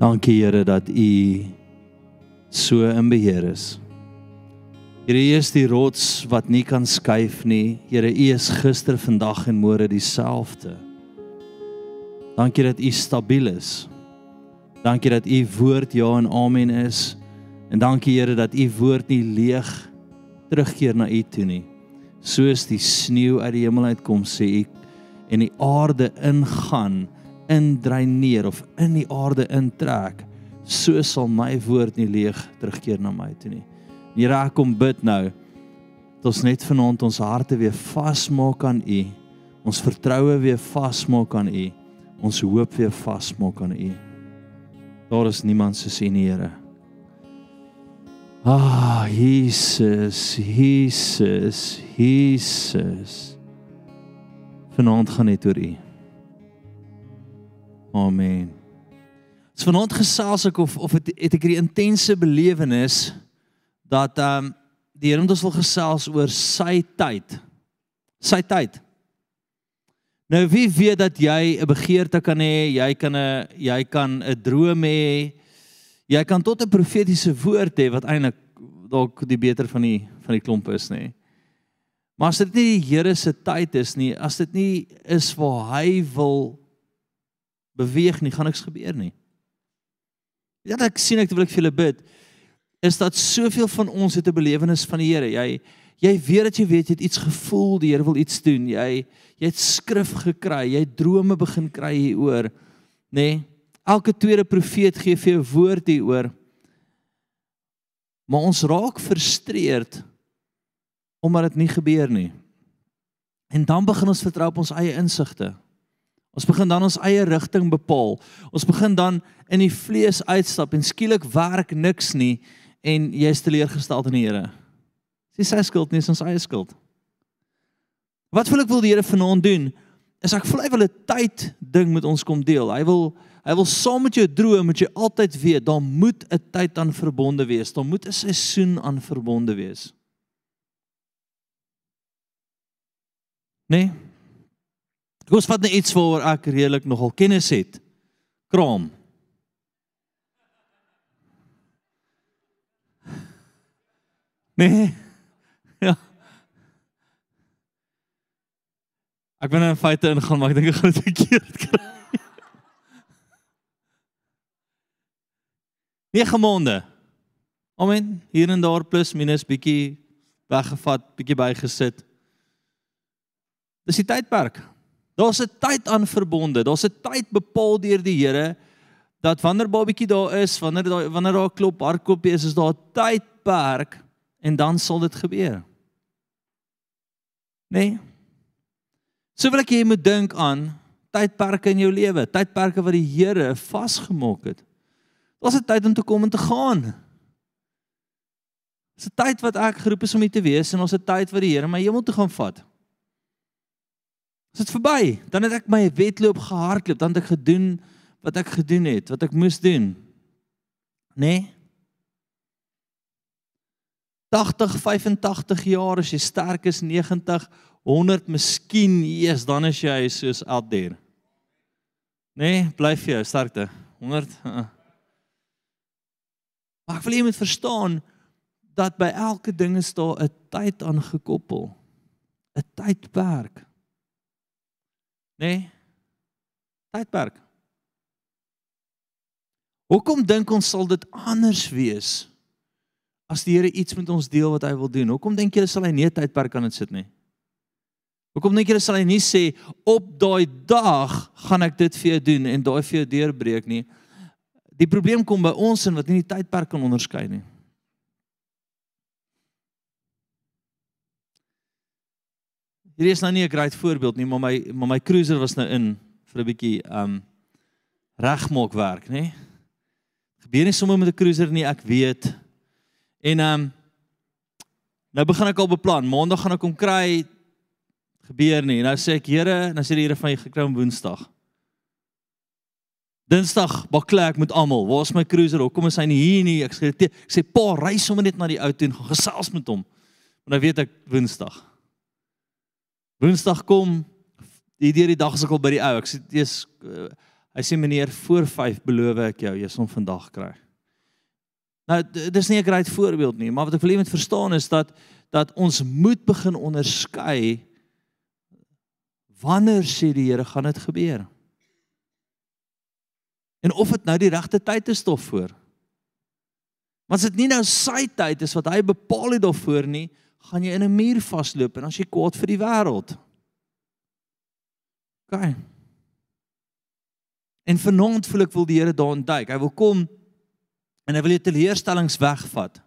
Dankie Here dat U so in beheer is. Here U is die rots wat nie kan skuif nie. Here U is gister, vandag en môre dieselfde. Dankie dat U stabiel is. Dankie dat U woord ja en amen is. En dankie Here dat U woord nie leeg terugkeer na U toe nie. Soos die sneeu uit die hemel uitkom sê U en die aarde ingaan indreineer of in die aarde intrek, so sal my woord nie leeg terugkeer na my toe nie. Here, ek kom bid nou dat ons net vanaand ons harte weer vasmaak aan U, ons vertroue weer vasmaak aan U, ons hoop weer vasmaak aan U. Daar is niemand soos U nie, Here. Ah, Jesus, Jesus, Jesus. Vanaand gaan net oor U. Amen. So vanaand gesels ek of of het, het ek hierdie intense belewenis dat ehm um, die Here met ons wil gesels oor sy tyd. Sy tyd. Nou wie weet dat jy 'n begeerte kan hê, jy kan 'n jy kan 'n droom hê. Jy kan tot 'n profetiese woord hê wat eintlik dalk die beter van die van die klomp is, nê. Maar as dit nie die Here se tyd is nie, as dit nie is waar hy wil beweeg nie, gaan niks gebeur nie. Ja, ek sien ek wil ek vir julle bid is dat soveel van ons het 'n belewenis van die Here. Jy jy weet dat jy weet jy het iets gevoel, die Here wil iets doen. Jy jy het skrif gekry, jy het drome begin kry hieroor, nê? Nee, elke tweede profeet gee vir jou woord hieroor. Maar ons raak frustreerd omdat dit nie gebeur nie. En dan begin ons vertrou op ons eie insigte. Ons begin dan ons eie rigting bepaal. Ons begin dan in die vlees uitstap en skielik werk niks nie en jy is teleurgesteld in die Here. Dis sy skuld nie, dis ons eie skuld. Wat wil ek wil die Here vanaand doen? Is ek hy wil 'n tyd ding met ons kom deel. Hy wil hy wil saam met jou droom moet jy altyd weet, daar moet 'n tyd aan verbonde wees. Daar moet 'n seisoen aan verbonde wees. Nee. Kom ons vat net iets waaroor ek redelik nogal kennis het. Kraam. Nee. Ja. Ek ben in feite ingaan, maar ek dink ek gaan dit verkeerd kry. 9 maande. Amen. Hier en daar plus minus bietjie weggevat, bietjie bygesit. Dis die tydperk. Daar's 'n tyd aan verbonde. Daar's 'n tyd bepaal deur die Here dat wanneer babatjie daar is, wanneer daar wanneer daar klop hardkopie is, is daar 'n tydperk en dan sal dit gebeur. Nee. So wil ek jy moet dink aan tydperke in jou lewe, tydperke wat die Here vasgemaak het. Daar's 'n tyd om te kom en te gaan. Dis 'n tyd wat ek geroep is om hier te wees en ons 'n tyd wat die Here my hemel toe gaan vat. As dit verby, dan het ek my wedloop gehardloop, dan het ek gedoen wat ek gedoen het, wat ek moes doen. Né? Nee? 80, 85 jaar as jy sterk is 90, 100 miskien, eers dan is jy soos out there. Né? Nee, bly vir jou sterkte. 100. Uh. Maar ek wil jy moet verstaan dat by elke ding is daar 'n tyd aangekoppel. 'n Tydperk nê? Nee? Tydperk. Hoekom dink ons sal dit anders wees as die Here iets met ons deel wat hy wil doen? Hoekom dink julle sal hy nie 'n tydperk aan dit sit nie? Hoekom dink julle sal hy nie sê op daai dag gaan ek dit vir jou doen en daai vir jou deurbreek nie? Die probleem kom by ons in wat nie die tydperk kan onderskei nie. Hierdie is nou nie 'n great voorbeeld nie, maar my maar my cruiser was nou in vir 'n bietjie um regmaak werk, nê? Gebeur nie sommer met 'n cruiser nie, ek weet. En um nou begin ek al beplan, maandag gaan ek hom kry. Gebeur nie. Nou sê ek, Here, nou sê die Here van jy gekry om Woensdag. Dinsdag baklei ek met almal. Waar is my cruiser? Hoekom is hy nie hier nie? Ek sê, ek sê pa, ry sommer net na die ou toe en gaan gesels met hom. Maar nou weet ek Woensdag. Woensdag kom die deur die dag as ek al by die ou. Ek sê dis uh, Hy sê meneer, voor 5 beloof ek jou, jy sal vandag kry. Nou dis nie 'n groot voorbeeld nie, maar wat ek wil hê moet verstaan is dat dat ons moet begin onderskei wanneer sê die Here gaan dit gebeur. En of dit nou die regte tyd is tot voor. Want as dit nie nou sy tyd is wat hy bepaal het daarvoor nie, gaan jy in 'n muur vasloop en as jy kwaad vir die wêreld. OK. En vanaand voel ek wil die Here daarin duik. Hy wil kom en hy wil jou teleurstellings wegvat.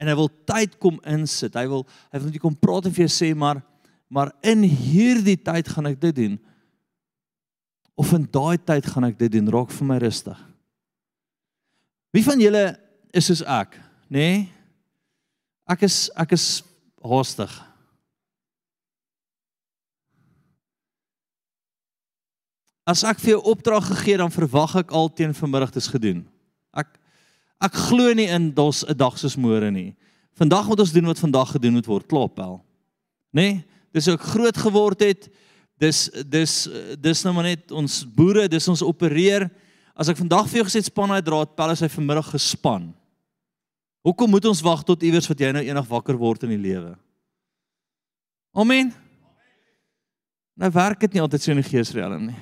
En hy wil tyd kom insit. Hy wil hy wil net kom praat en vir jou sê maar maar in hierdie tyd gaan ek dit doen. Of in daai tyd gaan ek dit doen. Raak vir my rustig. Wie van julle is soos ek, nê? Nee? Ek is ek is haastig. As ek vir jou opdrag gegee dan verwag ek al teen vanmiddag dis gedoen. Ek ek glo nie in dos 'n dag soos môre nie. Vandag moet ons doen wat vandag gedoen moet word, klop wel. Nê? Nee? Dis ook groot geword het. Dis dis dis nou maar net ons boere, dis ons opereer. As ek vandag vir jou gesê span hy draad, pel is hy vanmiddag gespan. Hoekom moet ons wag tot iewers wat jy nou eendag wakker word in die lewe? Amen. Nou werk dit nie altyd so in die geesriem nie.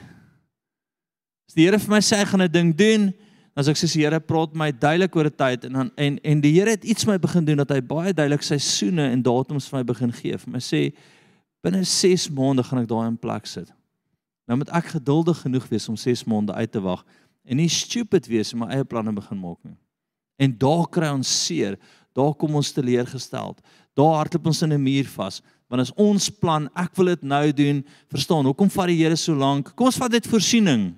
As die Here vir my sê hy gaan 'n ding doen, dan as ek sê die Here praat my duidelik oor 'n tyd en dan en en die Here het iets my begin doen dat hy baie duidelik seisoene en datums vir my begin gee. Vir my sê binne 6 maande gaan ek daai in plek sit. Nou moet ek geduldig genoeg wees om 6 maande uit te wag en nie stupid wees en my eie planne begin maak nie. En daar kry ons seer, daar kom ons teleurgesteld. Daar hardloop ons in 'n muur vas want as ons plan, ek wil dit nou doen, verstaan, hoekom vat die Here so lank? Kom ons vat dit voorsiening.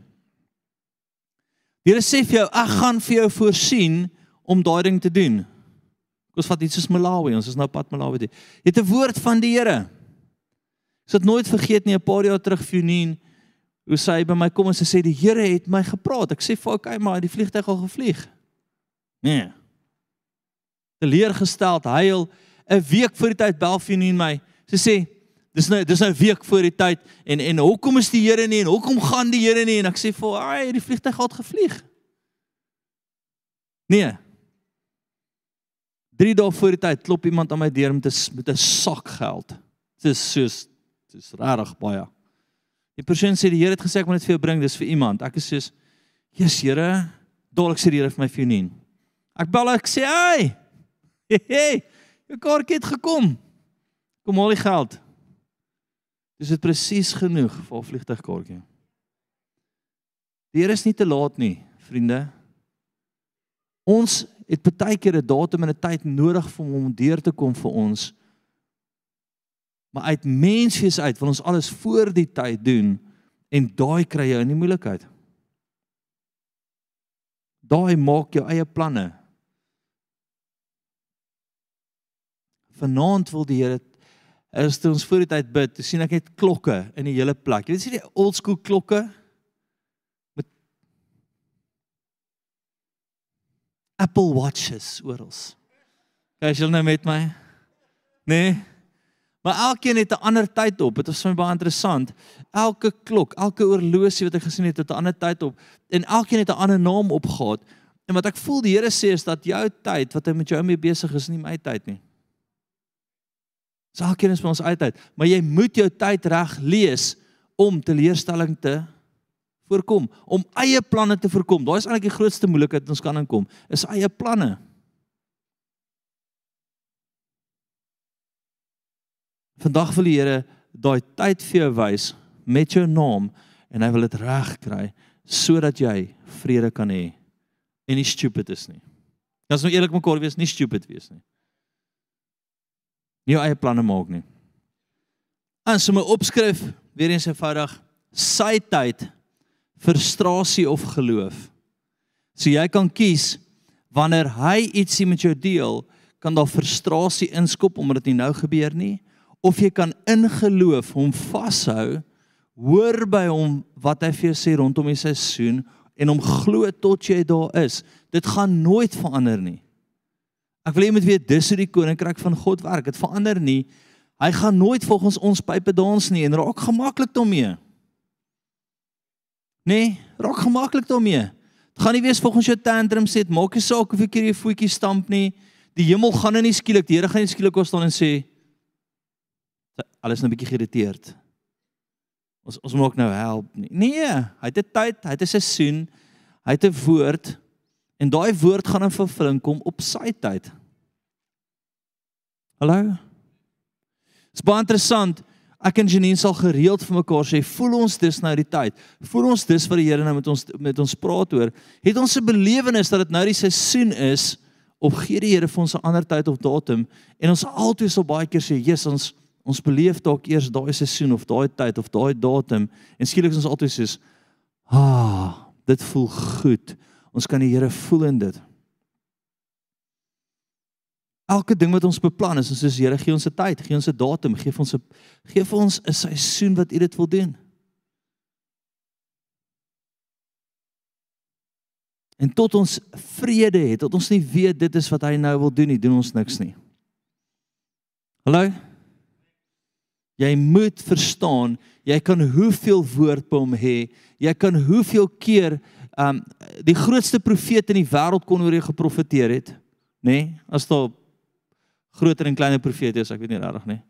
Die Here sê vir jou, ek gaan vir jou voorsien om daai ding te doen. Kom ons vat iets soos Malawi, ons is nou pad Malawi toe. Jy het 'n woord van die Here. Ek het nooit vergeet nie 'n paar jaar terug vir Unien hoe sy by my kom en sy sê die Here het my gepraat. Ek sê vir okay, maar die vliegtyg al gevlieg. Nee. Teleurgesteld, huil 'n week voor die tyd bel vir Unien my. Sy sê Dis nou dis nou 'n week voor die tyd en en hoekom is die Here nie en hoekom gaan die Here nie en ek sê vir ai die vliegtyg het gevlieg. Nee. 3 dae voor die tyd klop iemand aan my deur met 'n met 'n sak geld. Dis soos dis regtig baie. Die persoon sê die Here het gesê ek moet dit vir jou bring, dis vir iemand. Ek is soos Jesus Here, dadelik sê die Here vir my vir nie. Ek bel ek sê hey. Hey, jou kaartjie het gekom. Kom al die geld. Dis dit presies genoeg vir 'n vliegtuigkaartjie. Die Here is nie te laat nie, vriende. Ons het baie keer 'n datum en 'n tyd nodig vir hom om deur te kom vir ons. Maar uit menswees uit wil ons alles voor die tyd doen en daai kry jy in die moeilikheid. Daai maak jou eie planne. Vanaand wil die Here is toe ons voor die tyd bid, toe sien ek net klokke in die hele plek. Jy weet jy die old school klokke met Apple Watches oral. Kyk jy nou met my? Nee. Maar elkeen het 'n ander tyd op. Dit was vir my baie interessant. Elke klok, elke oorlosie wat ek gesien het, het 'n ander tyd op en elkeen het 'n ander naam opgehad. En wat ek voel die Here sê is dat jou tyd wat hy met jou mee besig is, nie my tyd nie. Saakies is vir ons altyd, maar jy moet jou tyd reg lees om teleurstelling te voorkom, om eie planne te voorkom. Daai is eintlik die grootste moeilikheid wat ons kan inkom, is eie planne. Vandag wil die Here daai tyd vir jou wys met jou naam en hy wil dit reg kry sodat jy vrede kan hê en nie stupid is nie. Ons moet eerlik mekaar wees, nie stupid wees nie nie jou eie planne maak nie. As jy my opskryf, weer eens eenvoudig, sy tyd, frustrasie of geloof. So jy kan kies wanneer hy ietsie met jou deel, kan daar frustrasie inskop omdat dit nie nou gebeur nie, of jy kan in geloof hom vashou, hoor by hom wat hy vir jou sê rondom die seisoen en hom glo tot jy daar is. Dit gaan nooit verander nie. Ek wil hê moet weet dis hoe die koninkryk van God werk. Dit verander nie. Hy gaan nooit volgens ons pype dans nie en raak gemaklik daarmee. Nee, raak gemaklik daarmee. Dit gaan nie wees volgens jou tantrums sê, maak nie saak of ek hier 'n voetjie stamp nie. Die hemel gaan nou nie skielik, die Here gaan nie skielik kom staan en sê alles nou 'n bietjie geïrriteerd. Ons ons maak nou help nie. Nee, hy het 'n tyd, hy het 'n seisoen, hy het 'n woord en daai woord gaan in vervulling kom op sy tyd. Hallo. Dit's baie interessant. Ek en Janine sal gereeld vir mekaar sê, voel ons dis nou die tyd. Voel ons dis wat die Here nou met ons met ons praat oor. Het ons 'n belewenis dat dit nou die seisoen is of gee die Here vir ons 'n ander tyd of datum en ons altyd so baie keer sê, "Jesus, ons ons beleef dalk eers daai seisoen of daai tyd of daai datum en skielik is ons altyd soos, "Ah, dit voel goed. Ons kan die Here voel in dit." Elke ding wat ons beplan is, ons sê Here, gee ons 'n tyd, gee ons 'n datum, gee ons 'n gee vir ons 'n seisoen wat U dit wil doen. En tot ons vrede het, tot ons nie weet dit is wat hy nou wil doen nie, doen ons niks nie. Hallo? Jy moet verstaan, jy kan hoeveel woord by hom hê, jy kan hoeveel keer um die grootste profeet in die wêreld kon oor jou geprofeteer het, nê? Nee? As daar groter en kleiner profete is, ek weet nie regtig nie.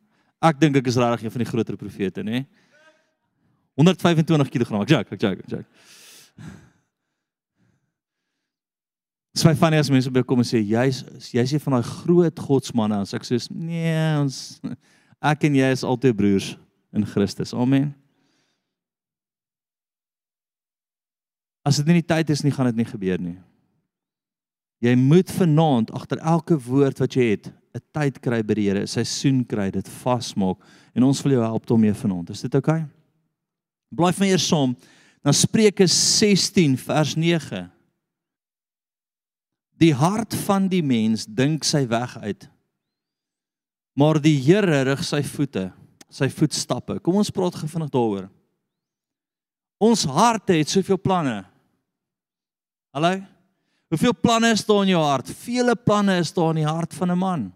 Ek dink ek is regtig een van die groter profete, nê? 125 kg, ek joke, ek joke, ek joke. Dis my funny as mense by kom en sê jy's jy's een van daai groot godsmanne, as ek sê nee, ons ek en jy is altyd broers in Christus. Amen. As dit nie die tyd is nie, gaan dit nie gebeur nie. Jy moet vanaand agter elke woord wat jy het, 'n tyd kry by die Here, 'n seisoen kry, dit vasmaak en ons wil jou help daarmee vanaand. Is dit oukei? Okay? Bly van eers saam na Spreuke 16 vers 9. Die hart van die mens dink sy weg uit. Maar die Here rig sy voete, sy voetstappe. Kom ons praat gefvinnig daaroor. Ons harte het soveel planne. Hallo? Hoeveel planne is daar in jou hart? Vele planne is daar in die hart van 'n man.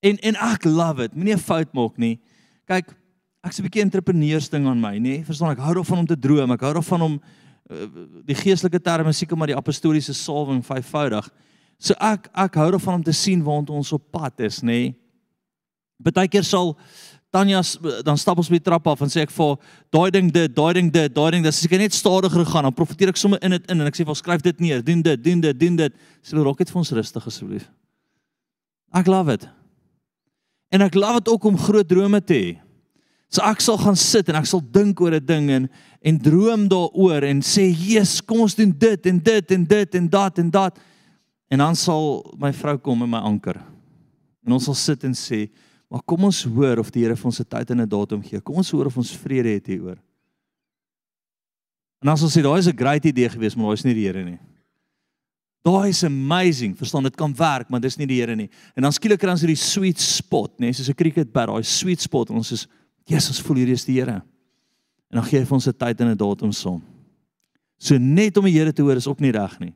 En en ek love it. Moenie 'n fout maak nie. Kyk, ek's 'n bietjie entrepreneursding aan my, nê? Verstaan ek hou daarvan om te droom. Ek hou daarvan om uh, die geestelike terme seker maar die apostoliese salwing vyfvoudig. So ek ek hou daarvan om te sien waar ons op pad is, nê? Partykeer sal Tanya dan stap ons by die trap af en sê ek vir daai ding dit, daai ding dit, daai ding dit. As ek net stadiger gaan, dan profeteer ek sommer in dit in en ek sê vir skryf dit neer, doen dit, doen dit, doen dit. Sê so, rocket vir ons rustig asseblief. Ek love it. En ek love dit ook om groot drome te hê. So ek sal gaan sit en ek sal dink oor 'n ding en en droom daaroor en sê, "Jesus, kom ons doen dit en dit en dit en dat en dat." En dan sal my vrou kom en my anker. En ons sal sit en sê, "Maar kom ons hoor of die Here vir ons 'n tyd en 'n datum gee. Kom ons hoor of ons vrede het hieroor." En dan sal sê, "Daai is 'n great idee geweest, maar daai is nie die Here nie." Daai is amazing. Verstaan, dit kan werk, maar dis nie die Here nie. En dan skielik kry ons hierdie sweet spot, nê, nee, soos 'n cricket bat, daai sweet spot en ons is, Jesus, voel hierdie is die Here. En dan gee hy vir ons 'n tyd en 'n datum som. So net om die Here te hoor is ook nie reg nie.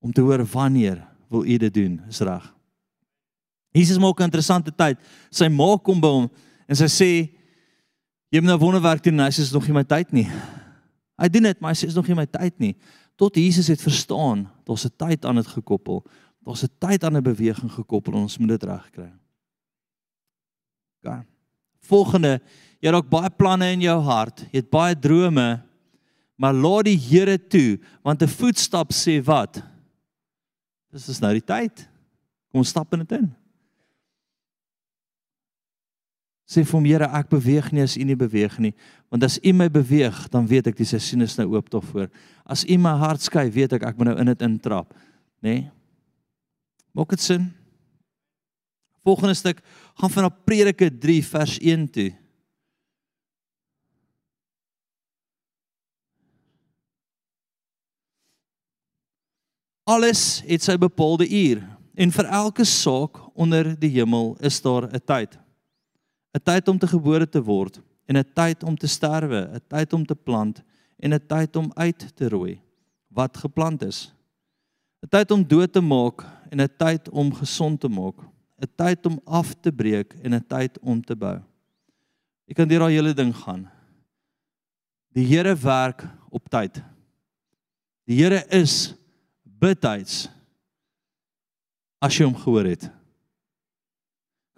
Om te hoor wanneer wil U dit doen, is reg. Jesus maak 'n interessante tyd. Sy ma kom by hom en sy sê jy moet nou wonderwerk doen, hy sê dis nog nie my tyd nie. Hy doen dit, maar hy sê dis nog nie my tyd nie tot Jesus het verstaan, daar's 'n tyd aan dit gekoppel. Daar's 'n tyd aan 'n beweging gekoppel en ons moet dit regkry. OK. Volgende, jy het ook baie planne in jou hart, jy het baie drome, maar laat die Here toe, want 'n voetstap sê wat? Dis is nou die tyd. Kom ons stap in dit in. Sê vir hom Here ek beweeg nie as u nie beweeg nie. Want as u my beweeg dan weet ek die seisoen is nou oop tot voor as u my hart skei weet ek ek moet nou in dit intrap nê? Nee? maak dit sin? Volgende stuk gaan van Prediker 3 vers 1 toe. Alles het sy bepaalde uur en vir elke saak onder die hemel is daar 'n tyd 'n tyd om te gebore te word en 'n tyd om te sterwe, 'n tyd om te plant en 'n tyd om uit te rooi wat geplant is. 'n tyd om dood te maak en 'n tyd om gesond te maak, 'n tyd om af te breek en 'n tyd om te bou. Jy kan deur daai hele ding gaan. Die Here werk op tyd. Die Here is betyds as jy hom gehoor het.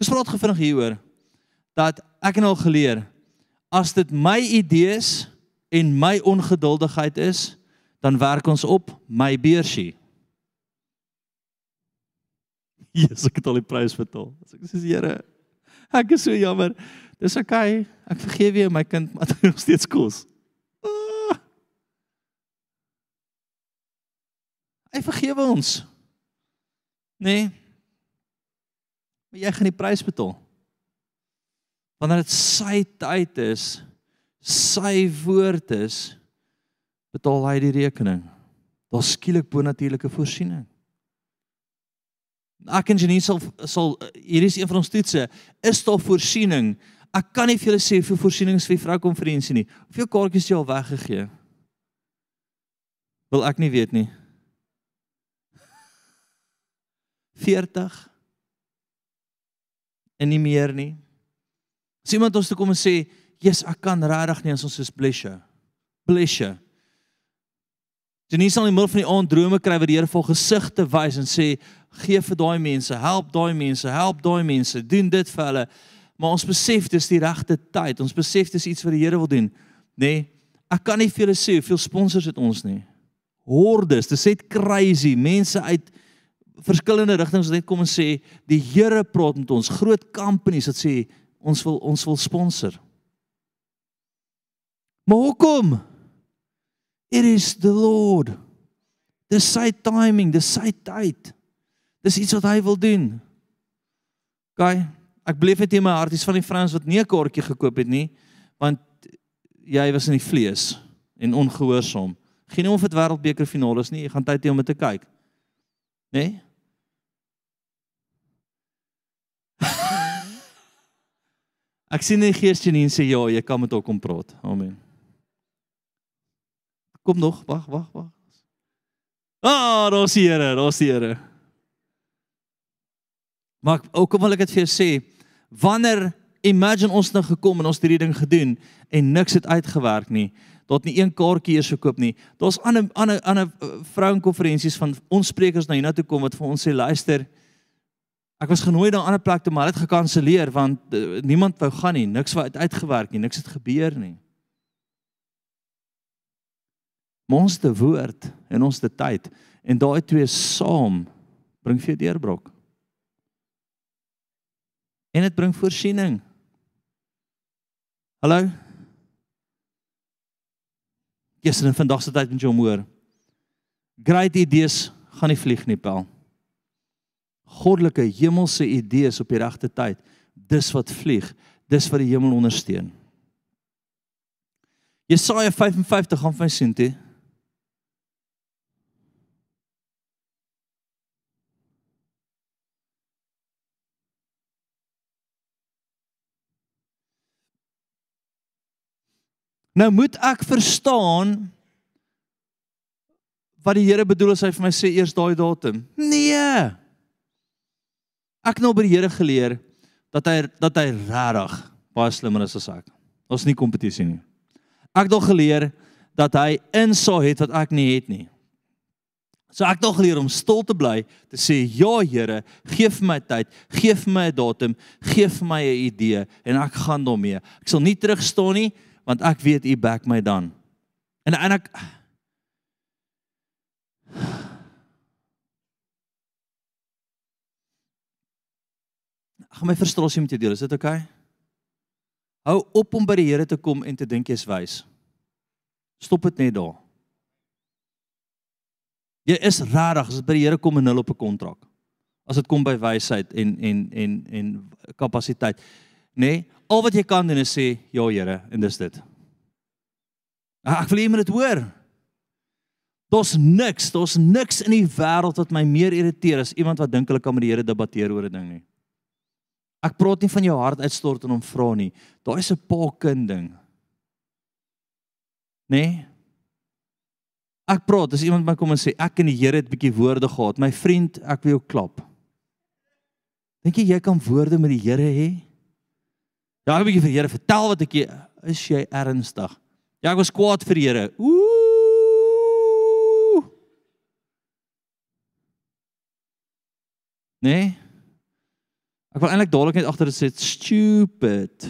Ek spraak gevinnig hieroor dat ek het al geleer as dit my idees en my ongeduldigheid is, dan werk ons op my beursie. Jesus, ek het al die prys betaal. Ek sê Here, ek is so jammer. Dis okay. Ek vergewe jou my kind, maar dit nog steeds kos. Ah. Hy vergewe ons. Nee. Maar jy gaan die prys betaal. Wanneer dit sy tyd is, sy woord is, betaal hy die rekening. Daar's skielik bonatuurlike voorsiening. Ek en Janine sal sal hier is een van ons toetse, is daar voorsiening? Ek kan nie vir julle sê vir voorsienings vir vroukonferensie nie. Hoeveel kaartjies jy al weggegee? Wil ek nie weet nie. 40 en nie meer nie. As iemand ons toe kom en sê, "Jesus, ek kan regtig nie as ons is bless you." Bless you. Janine sal in die middel van die aand drome kry wat die Here vol gesigte wys en sê gee vir daai mense, help daai mense, help daai mense, doen dit vir hulle. Maar ons besef dis die regte tyd. Ons besef dis iets wat die Here wil doen, nê? Nee, ek kan nie vir julle sê hoeveel sponsors het ons nie. Hordes, dis net crazy. Mense uit verskillende rigtings wat net kom en sê die Here praat met ons. Groot companies wat sê ons wil ons wil sponsor. Maar hoekom? It is the Lord. Dis sy timing, dis sy tyd. Dis iets wat hy wil doen. OK. Ek beleef dit in my hart, dis van die vrouens wat nie 'n kaartjie gekoop het nie, want jy was in die vlees en ongehoorsaam. Geen om vir die wêreldbeker finaal is nie, jy gaan tyd hê om dit te kyk. Né? Nee? Ek sien die gees Janine sê ja, jy kan met hom kom praat. Amen. Kom nog, wag, wag, wag. Ah, daar's die Here, daar's die Here. Maar ook wil ek dit vir jou sê, wanneer imagine ons nou gekom en ons hierdie ding gedoen en niks het uitgewerk nie, tot nie een kaartjie eers gekoop nie. Daar's ander ander ander eh, vrouenkonferensies van ons sprekers na hiernatoe kom wat vir ons sê luister, ek was genooi na 'n ander plek toe maar dit gekanselleer want uh, niemand wou gaan nie, niks wou uit, uitgewerk nie, niks het gebeur nie. ons te woord en ons te tyd en daai twee saam bring vir deurbrok. En dit bring voorsiening. Hallo. Gister en vandag se tyd met jou hoor. Great idees gaan nie vlieg nie, Paul. Goddelike hemelse idees op die regte tyd. Dis wat vlieg. Dis wat die hemel ondersteun. Jesaja 55 gaan vir sien toe. Nou moet ek verstaan wat die Here bedoel as hy vir my sê eers daai datum. Nee. Ek nou by die Here geleer dat hy dat hy regtig baie slimmer is as ek. Ons nie kompetisie nie. Ek het al geleer dat hy insig het wat ek nie het nie. So ek het al geleer om stil te bly, te sê ja Here, gee vir my tyd, gee vir my 'n datum, gee vir my 'n idee en ek gaan daarmee. Ek sal nie terugstaan nie want ek weet u back my dan. En en ek Ag my frustrasie met jou deel, is dit oukei? Okay? Hou op om by die Here te kom en te dink jy's wys. Stop dit net daar. Jy is rarig as jy by die Here kom en nul op 'n kontrak. As dit kom by wysheid en en en en kapasiteit. Nê? Nee, al wat jy kan doen is sê ja Here en dis dit. Ah, ek wil hê jy moet dit hoor. Daar's niks, daar's niks in die wêreld wat my meer irriteer as iemand wat dink hulle kan met die Here debatteer oor 'n ding nie. Ek praat nie van jou hart uitstort en hom vra nie. Daai is 'n pa kind ding. Nê? Nee? Ek praat as iemand my kom en sê ek en die Here het 'n bietjie woorde gehad. My vriend, ek wil jou klap. Dink jy jy kan woorde met die Here hê? Ja, ek wil vir die Here vertel wat ek is jy ernstig? Ja, ek was kwaad vir die Here. Ooh. Nee. Ek wil eintlik dadelik net agter sê stupid.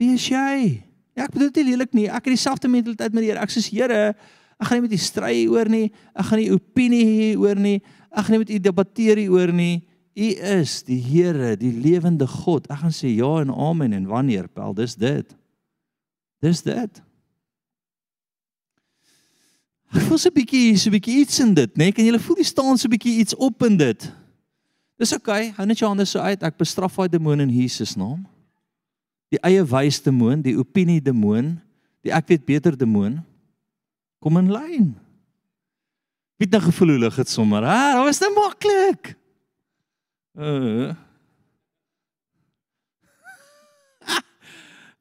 Wie is jy? Ja, ek bedoel dit lelik nie. Ek het dieselfde mentaliteit met die Here. Ek sê Here, ek gaan nie met u stry oor nie. Ek gaan nie opinie hê oor nie. Ek gaan nie met u debatteer oor nie. U is die Here, die lewende God. Ek gaan sê ja en amen en wanneer? Wel, dis dit. Dis dit. Ek voel so 'n bietjie, so 'n bietjie iets in dit, né? Nee? Kan julle voel die staan so 'n bietjie iets op in dit? Dis oukei. Okay. Hou net jou hande so uit. Ek bestraf daai demoon in Jesus naam. Die eie wys demoon, die opinie demoon, die ek weet beter demoon. Kom in lyn. Wie het nou gevoel hoe lig dit sommer? Ha, dit was net maklik. Uh.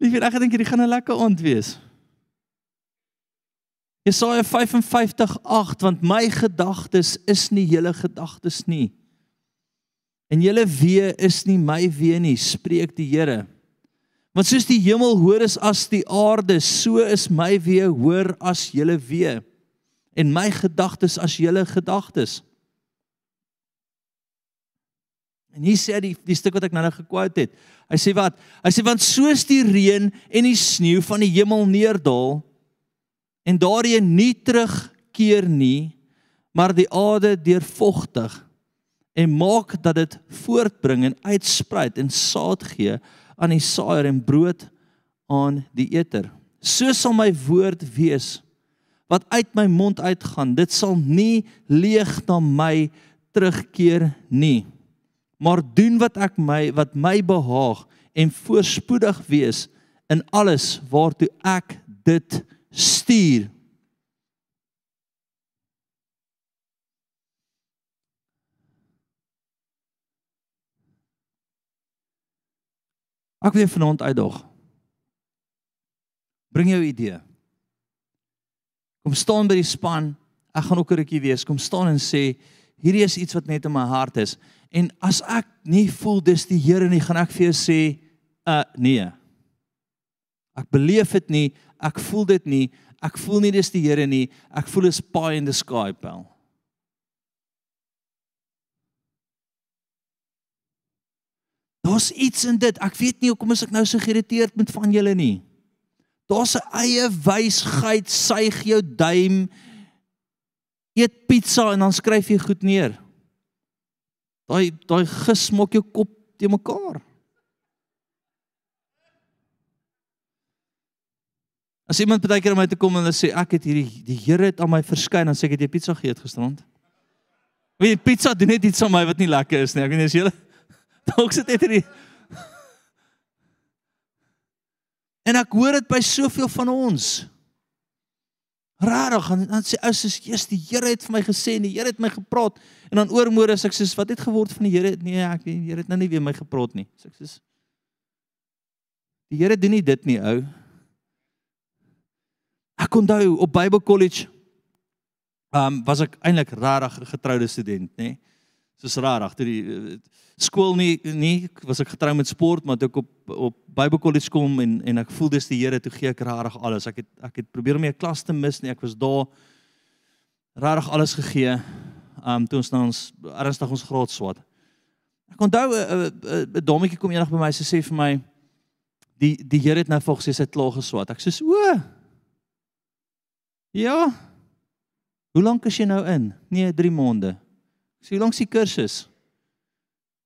Liefie, ek dink hierdie gaan 'n lekker aand wees. Jesaja 55:8 want my gedagtes is nie julle gedagtes nie. En julle wee is nie my wee nie, spreek die Here. Want soos die hemel hoor is as die aarde, so is my wee hoor as julle wee en my gedagtes as julle gedagtes. En hier sê die die stuk wat ek nou-nou gekwout het. Hy sê wat? Hy sê want soos die reën en die sneeu van die hemel neerdal en daarin nie terugkeer nie, maar die aarde deurvogtig en maak dat dit voortbring en uitsprei en saad gee aan die saaier en brood aan die eter. So sal my woord wees wat uit my mond uitgaan. Dit sal nie leeg na my terugkeer nie maar doen wat ek my wat my behaag en voorspoedig wees in alles waartoe ek dit stuur. Ek wil vanaand uitdaag. Bring jou idee. Kom staan by die span. Ek gaan ook 'n rukkie wees. Kom staan en sê hierdie is iets wat net in my hart is. En as ek nie voel dis die Here nie, gaan ek vir jou sê, uh nee. Ek beleef dit nie, ek voel dit nie, ek voel nie dis die Here nie, ek voel is pie in the sky pel. Daar's iets in dit. Ek weet nie hoekom is ek nou so geïrriteerd met van julle nie. Daar's 'n eie wysheid, suig jou duim. Eet pizza en dan skryf jy goed neer. Daai daai gesmok jou kop te mekaar. As iemand baie keer om my te kom en hulle sê ek het hierdie die Here het aan my verskyn en sê ek het jy pizza geëet gisterand. Wie pizza doen net iets aan my wat nie lekker is nie. Ek weet nie as jy dalk sit net hierdie En ek hoor dit by soveel van ons. Rarig en dan sê ou soos Jesus die Here het vir my gesê en die Here het my gepraat en dan oormôre sê ek soos wat het geword van die Here? Nee, ek weet die Here het nou nie weer my gepraat nie. Sê ek soos Die Here doen nie dit nie, ou. Ek onthou op Bible College um was ek eintlik rarig getroude student, nê? Nee? Soos rarig toe die uh, skool nie nie was ek getrou met sport maar toe ek op op Bible College kom en en ek voel dis die Here toe gee ek rarig alles. Ek het ek het probeer om my klas te mis nie. Ek was daar rarig alles gegee. Um toe ons nou ons ernstig ons graad swat. Ek onthou 'n uh, 'n dommetjie kom eendag by my sê vir my die die Here het nou volgens sê sy het klaar geswat. Ek sê o. Ja. Hoe lank is jy nou in? Nee, 3 maande. Ek sê hoe lank is die kursus?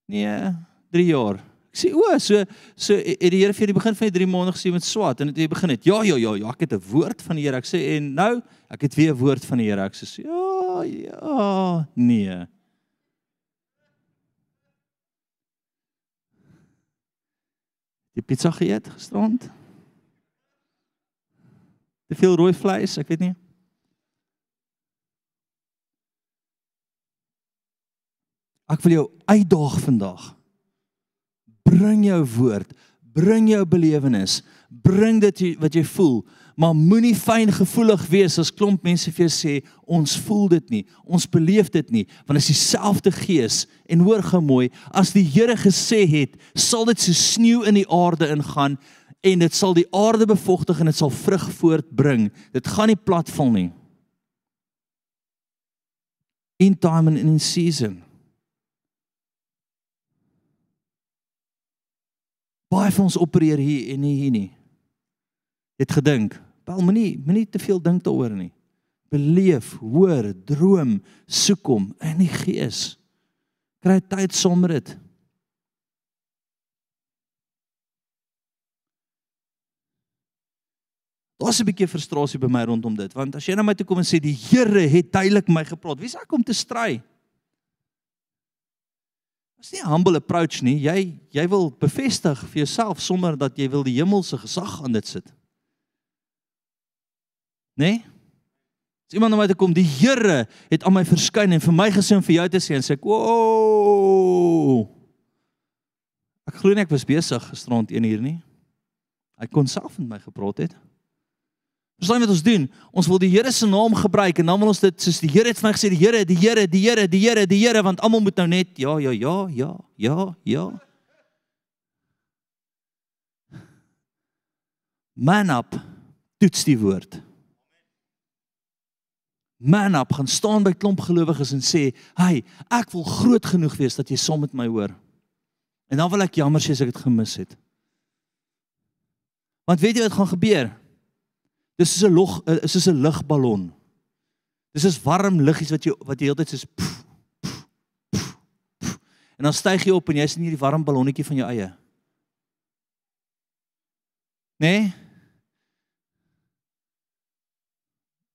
Nee, 3 jaar. Ek sê o, so so het die Here vir die begin van die 3 maande gesê met swat en het begin het. Ja, ja, ja, ja, ek het 'n woord van die Here. Ek sê en nou, ek het weer 'n woord van die Here. Ek sê ja, ja, nee. Die pizza geëet gisterand. Te veel rooi vleis, ek weet nie. Ek wil jou uitdaag vandag. Bring jou woord, bring jou belewenis, bring dit wat jy voel, maar moenie fyn gevoelig wees as klomp mense vir jou sê ons voel dit nie, ons beleef dit nie, want is dieselfde gees en hoor gou mooi, as die Here gesê het, sal dit so sneeu in die aarde ingaan en dit sal die aarde bevochtig en dit sal vrug voortbring. Dit gaan nie platval nie. In time and in season. Baie van ons opereer hier en nie hier nie. Het gedink, wel moenie moenie te veel dink daaroor nie. Beleef, hoor, droom, soek hom in die gees. Kry tyd met dit. Daar's 'n bietjie frustrasie by my rondom dit, want as jy na my toe kom en sê die Here het duidelik my gepraat, wie sê ek om te stry? Dis nie 'n humble approach nie. Jy jy wil bevestig vir jouself sonder dat jy wil die hemelse gesag aan dit sit. Né? Nee? As iemand na my toe kom, die Here het aan my verskyn en vir my gesê om vir jou te sê en sê ek, "Woah." Ek glo nie ek was besig gisterand 1 uur nie. Hy kon self met my gepraat het. Verstaan wat ons doen? Ons wil die Here se naam gebruik en dan wil ons dit soos die Here het vir my gesê, die Here, die Here, die Here, die Here, die Here, want almal moet nou net ja, ja, ja, ja, ja, ja. Man up toets die woord. Man up gaan staan by klomp gelowiges en sê, "Hey, ek wil groot genoeg wees dat jy saam met my hoor." En dan wil ek jammer sê as ek dit gemis het. Want weet jy wat gaan gebeur? Dis soos 'n log, eh, is soos 'n lugballon. Dis is warm luggies wat jy wat jy heeltyd soos pff, pff, pff, pff, en dan styg jy op en jy's in hierdie warm ballonnetjie van jou eie. Nee?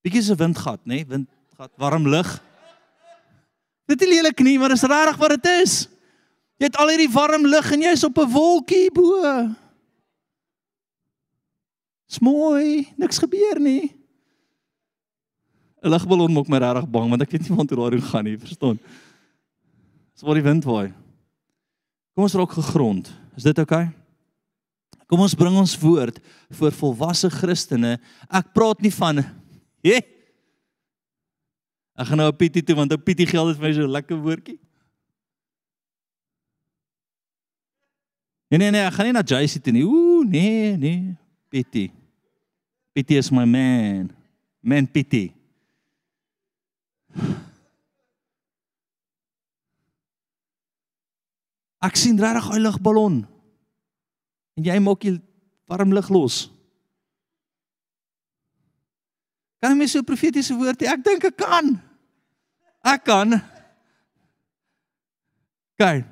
Bietjie se windgat, nê? Nee? Windgat, warm lug. Dit is lelik nie, maar dis regtig wat dit is. Jy het al hierdie warm lug en jy's op 'n wolkie bo. Dis mooi, niks gebeur nie. 'n Lugballon maak my regtig bang want ek weet nie waar toe daar gaan nie, verstaan? Dis waar die wind waai. Kom ons raak gegrond. Is dit oukei? Okay? Kom ons bring ons woord vir volwasse Christene. Ek praat nie van hè. Ek gaan nou op Pietie toe want op Pietie geld dit vir my so lekker woordjie. Nee nee nee, ek gaan nie na Jacy toe nie. Ooh, nee, nee, Pietie. Pity is my man. Man pity. Ek sien regtig 'n lugballon. En jy maak jy warm lug los. Kan jy my so profetiese woord hê? Ek dink ek kan. Ek kan. Kyk.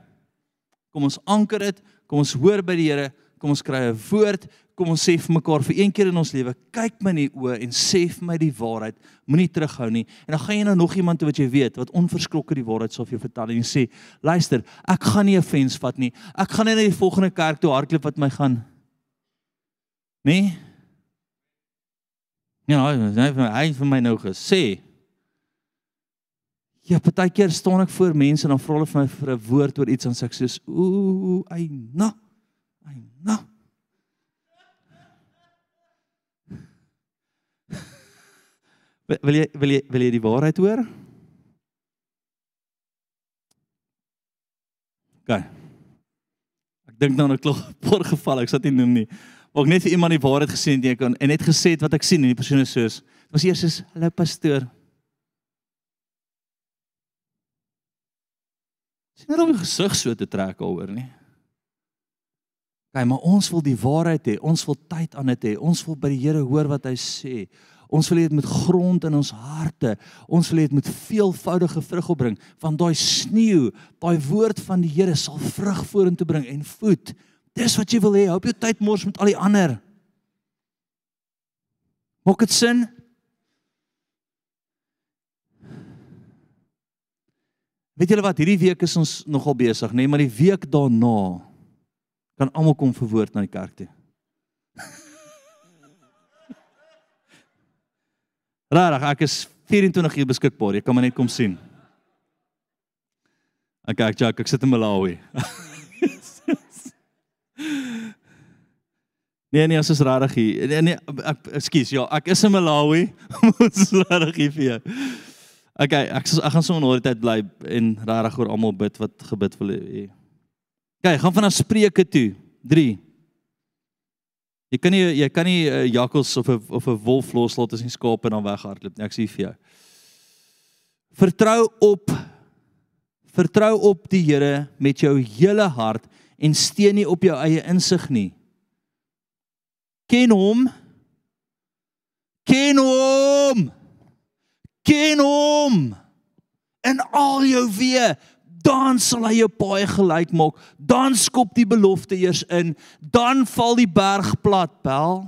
Kom ons anker dit. Kom ons hoor by die Here. Kom ons kry 'n woord kom ons sê vir mekaar vir een keer in ons lewe, kyk my in die oë en sê vir my die waarheid. Moenie terughou nie. En dan gaan jy nou nog iemand toe wat jy weet wat onverskrokke die waarheid sal vir jou vertel en jy sê, "Luister, ek gaan nie 'n offense vat nie. Ek gaan net na die volgende kerk toe hardloop wat my gaan." Nee? Ja, hy het hy vir my nou gesê. Ja, partykeer staan ek voor mense en dan vra hulle vir my vir 'n woord oor iets en sê ek soos, "Ooh, ai, na. Ai, na." Wil jy wil jy wil jy die waarheid hoor? OK. Ek dink nou 'n klop paar gevalle, ek sal dit noem nie. Ek net vir iemand die waarheid gesê het en en net gesê wat ek sien en die persoon is soos was eers soos hallo pastoor. Sien nou om gesig so te trek alhoor nie. Kyk, maar ons wil die waarheid hê. Ons wil tyd aan dit hê. Ons wil by die Here hoor wat hy sê. Ons wil dit met grond in ons harte. Ons wil dit met veelvoudige vrug opbring. Want daai sneeu, daai woord van die Here sal vrug vorentoe bring en voed. Dis wat jy wil hê. Hoop jy tyd mors met al die ander. Maak dit sin? Weet julle wat, hierdie week is ons nogal besig, nê, nee, maar die week daarna kan almal kom vir woord na die kerk toe. Rarig, ek is 24 uur beskikbaar. Jy kan maar net kom sien. Ek Jack, ek sit in Malawi. nee nee, as is rarig hier. Nee nee, ek ekskuus, ja, ek is in Malawi. Ons is rarig hier vir jou. Okay, ek ek gaan sommer na die tyd bly en rarig oor almal bid wat gebid wil hê. Okay, gaan vanaf Spreuke toe. 3 Jy kan nie jy kan nie 'n uh, jakkals of 'n of 'n wolf loslaat as jy skaap en dan weghardloop nie. Ek sê vir jou. Vertrou op vertrou op die Here met jou hele hart en steun nie op jou eie insig nie. Ken hom. Ken hom. Ken hom. En al jou weë dan sal hy jou paai gelyk maak. Dan skop die belofte eers in, dan val die berg plat, bel.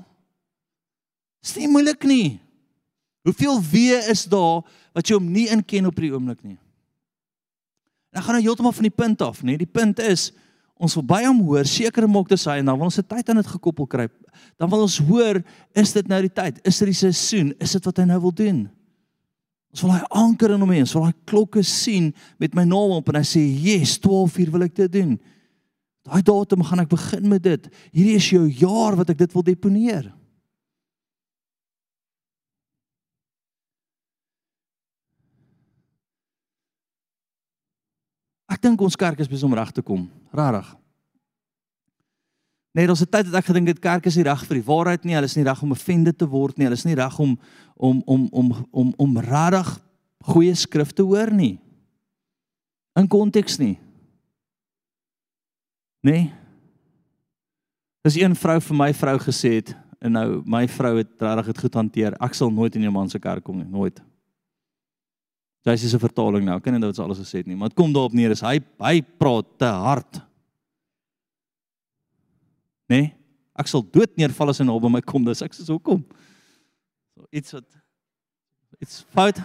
Dis nie moeilik nie. Hoeveel wee is daar wat jy hom nie inken op die oomblik nie? Dan gaan nou heeltemal van die punt af, nê? Die punt is ons wil by hom hoor, seker maak dis hy en dan wil ons se tyd aan dit gekoppel kry. Dan wil ons hoor, is dit nou die tyd? Is dit die seisoen? Is dit wat hy nou wil doen? Ons wil hy anker in hom hê. Ons wil hy klokke sien met my naam op en hy sê, "Yes, 12 uur wil ek dit doen." Daai datum gaan ek begin met dit. Hierdie is jou jaar wat ek dit wil deponeer. Ek dink ons kerk is besig om reg te kom. Rarig. Nee, daar's 'n tyd dat ek gedink het kerk is nie reg vir die waarheid nie. Hulle is nie reg om offended te word nie. Hulle is nie reg om om om om om om regtig goeie skrif te hoor nie. In konteks nie. Nee. Dis een vrou vir my vrou gesê het en nou my vrou het regtig dit goed hanteer. Ek sal nooit in jou man se kerk kom nie, nooit. Sy sê 'n vertaling nou. Ek ken nie wat sy alles gesê het nie, maar dit kom daarop neer is hy hy praat te hard nê? Nee, ek sal dood neerval as hy nou by my kom, dis ek sê hoekom? So iets wat iets fout.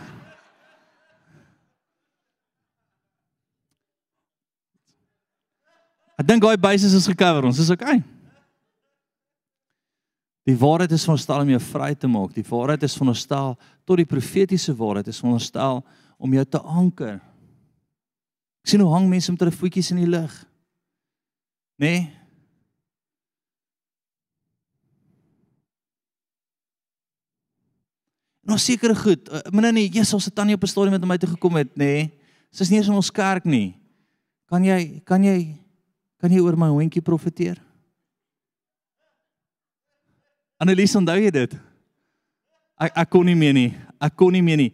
Ek dink daai basis is gekover, ons is okay. Die waarheid is veronderstel om jou vry te maak. Die waarheid is veronderstel tot die profetiese waarheid is veronderstel om jou te anker. Ek sien hoe hang mense met hulle voetjies in die lug. Nê? Nee? Nou sekere goed. Uh, Moenie nie, Jesus, ons het tannie op 'n stadium met my toe gekom het, nê? Nee. Sy's nie eens in ons kerk nie. Kan jy kan jy kan jy oor my hondjie profeteer? Annelies, onthou jy dit? Ek ek kon nie meer nie. Ek kon nie meer nie.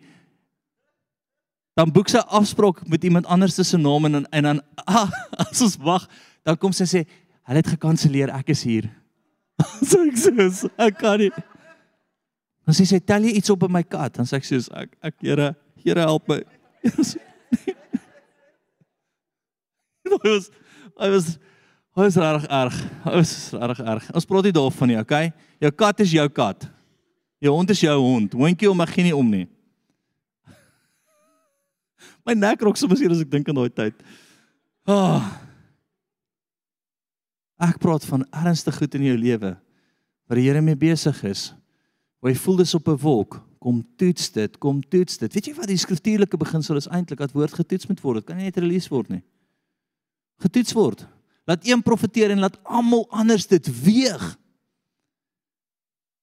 Dan boek sy afspraak met iemand anders se naam en en dan ah, as ons wag, dan kom sy sê, "Hulle het gekanselleer, ek is hier." so ek sê, "Ek kan nie." Dan sê sy, "Tel jy iets op by my kat?" Dan sê ek soos, "Ek ek Here, Here help my." Dit was hy was hy was reg erg. Hy was reg erg. Ons praat nie daarvan nie, okay? Jou kat is jou kat. Jou hond is jou hond. Hondjie om mag nie om nie. My nek rok soms hier as ek dink aan daai tyd. Ah. Oh. Ek praat van ernstige goed in jou lewe waar die Here mee besig is. Waar jy voel dis op 'n wolk, kom toets dit, kom toets dit. Weet jy wat die skriftuurlike beginsel is eintlik dat woord getoets moet word. Dit kan nie net release word nie. Getoets word. Laat een profeteer en laat almal anders dit weeg.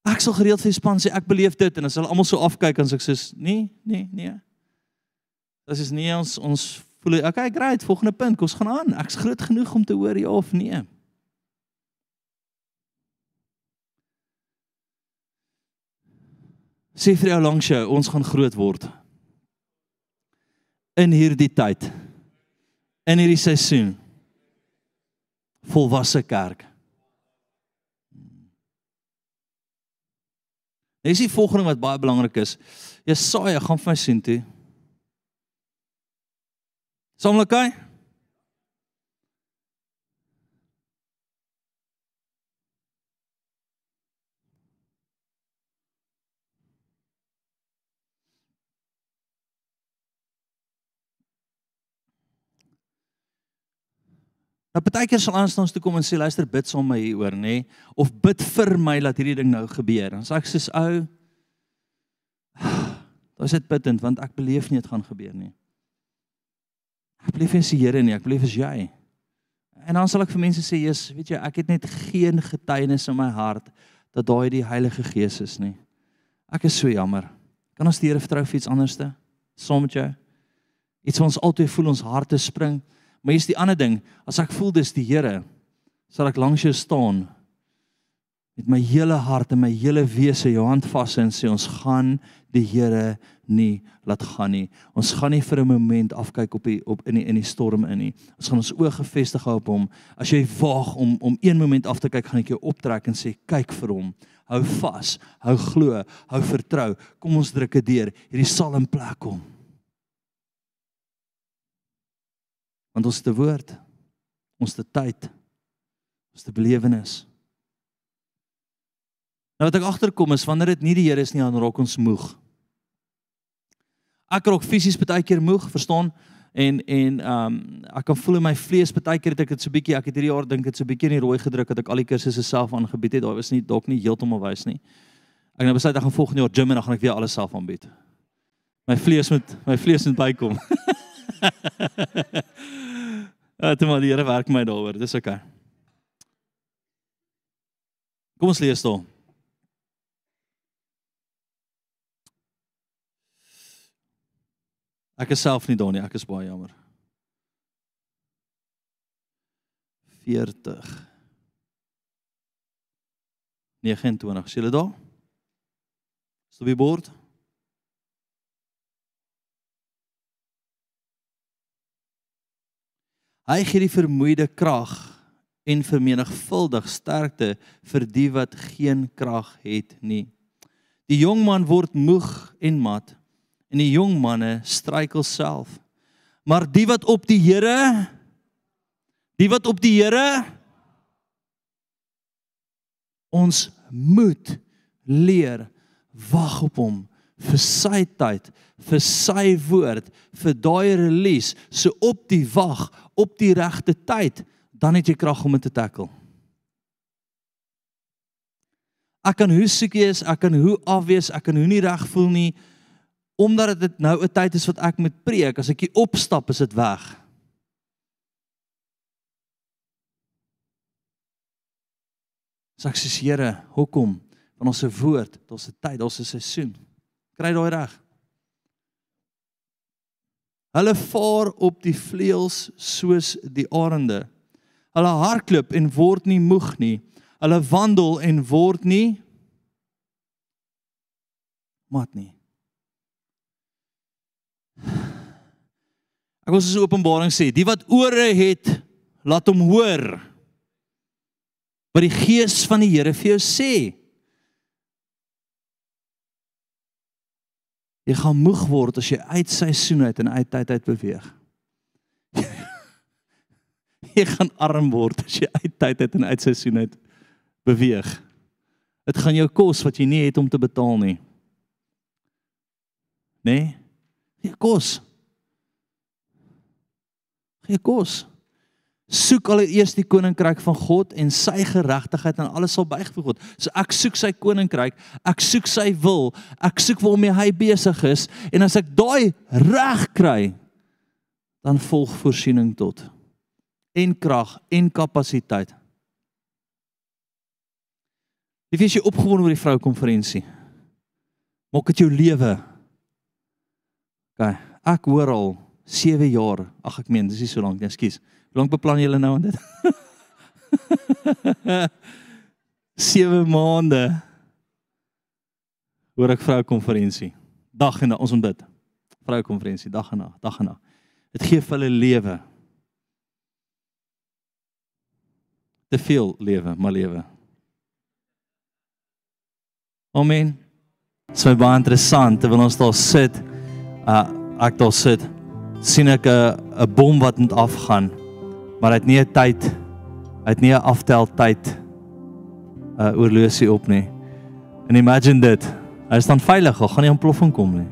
Ek sal gereeld vir span sê ek beleef dit en as hulle almal so afkyk en sê nee, nee, nee. Dit is nie ons ons voel okay, great, volgende punt, kom ons gaan aan. Ek's groot genoeg om te hoor ja of nee. Sê vir jou langs jou, ons gaan groot word. In hierdie tyd. In hierdie seisoen. Volwasse kerk. Dis die volgende wat baie belangrik is. Jesaja gaan vir my sien toe. Sommerlike? Okay? Nou partykeer sal aanstaan ons toe kom en sê luister bid saam met my hieroor nê of bid vir my dat hierdie ding nou gebeur. Dan sê ek soos ou Dis dit bidend want ek beleef nie dit gaan gebeur nie. Ek beleef nie die Here nie, ek beleef is jy. En dan sal ek vir mense sê, "Jesus, weet jy, ek het net geen getuienis in my hart dat daai die Heilige Gees is nie. Ek is so jammer. Kan ons die Here vertrou vir iets anderste? Saam met jou. Iets wat ons altyd voel ons harte spring. Maar hier's die ander ding, as ek voel dis die Here, sal ek langs jou staan. met my hele hart en my hele wese jou hand vas en sê ons gaan die Here nie laat gaan nie. Ons gaan nie vir 'n oomblik afkyk op die op in die in die storm in nie. Ons gaan ons oë gefestig hou op hom. As jy waag om om een oomblik af te kyk, gaan ek jou optrek en sê kyk vir hom. Hou vas, hou glo, hou vertrou. Kom ons druk dit deur. Hierdie sal in plek kom. Want ons te woord, ons te tyd, ons te belewenis. Nou wat ek agterkom is wanneer dit nie die Here is nie, dan raak ons moeg. Ek raak fisies baie keer moeg, verstaan? En en ehm um, ek kan voel in my vlees baie keer het ek dit so bietjie, ek het hierdie jaar dink dit so bietjie in die rooi gedruk dat ek al die kursusse self aangebied het. Daar was nie dalk nie heeltemal wys nie. Ek nou besluit ek gaan volgende jaar gym en dan gaan ek weer alles self aanbied. My vlees moet my vlees moet bykom. Ja, toe maar die Here werk my daaroor. Dis oké. Okay. Kom ons lees dan. Ek is self nie daar nie, ek is baie jammer. 40 29. Is julle daar? Is op die bord? Hy gee die vermoeide krag en vermenigvuldig sterkte vir die wat geen krag het nie. Die jong man word moeg en mat en die jong manne struikel self. Maar die wat op die Here die wat op die Here ons moet leer wag op hom vir sy tyd, vir sy woord, vir daai release, so op die wag, op die regte tyd, dan het jy krag om dit te tackle. Ek kan hoe siek wees, ek kan hoe afwees, ek kan hoe nie reg voel nie, omdat dit nou 'n tyd is wat ek moet preek, as ek hier opstap is dit weg. Sê so Here, hoekom? Want ons se woord, ons se tyd, ons se seisoen. Kry daai reg. Hulle vaar op die vleuels soos die arende. Hulle hardloop en word nie moeg nie. Hulle wandel en word nie mat nie. Ek wil soos Openbaring sê, die wat ore het, laat hom hoor. Wat die gees van die Here vir jou sê. Jy gaan moeg word as jy uit seisoen uit en uit tyd uit beweeg. jy gaan arm word as jy uit tyd uit en uit seisoen uit beweeg. Dit gaan jou kos wat jy nie het om te betaal nie. Né? Nee? Jy kos gee kos. Soek allereers die koninkryk van God en sy geregtigheid en alles sal bygevoeg word. So ek soek sy koninkryk, ek soek sy wil, ek soek waarmee hy besig is en as ek daai reg kry, dan volg voorsiening tot en krag en kapasiteit. Wie is jy opgewonde oor die vroue konferensie? Maak dit jou lewe. OK, ek hoor al 7 jaar. Ag ek meen, dis nie so lank nie, ekskuus. Hoe lank beplan julle nou aan dit? 7 maande. Hoor ek vrou konferensie. Dag en nag ons ontbid. Vrou konferensie dag en nag, dag en nag. Dit gee vir hulle lewe. Te veel lewe, maar lewe. Amen. Dit is baie interessant terwyl ons daar sit. Uh ek daar sit sien ek 'n 'n bom wat moet afgaan. Maar hy het nie 'n tyd hy het nie 'n aftel tyd 'n uh, oorlosie op nie. En imagine dit. Hy staan veilig, hy gaan nie ontploffing kom nie.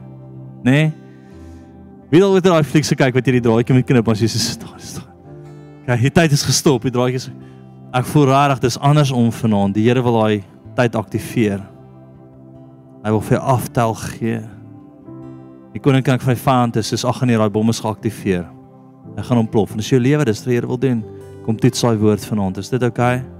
Nê? Nee? Wie wil dit daai fliekse kyk wat jy die draadjie met knip as jy so staan staan. Kyk, die tyd is gestop, die draadjie is Ek voel rarig, dis anders om vanaand. Die Here wil daai tyd aktiveer. Hy wil vir aftel gee. Die koninkryk van die vyand is soos ag nee, daai bomme is geaktiveer. Hy gaan ontplof. En as jou lewe dis wat die Here wil doen, kom dit sy woord vanaand. Is dit oukei? Okay?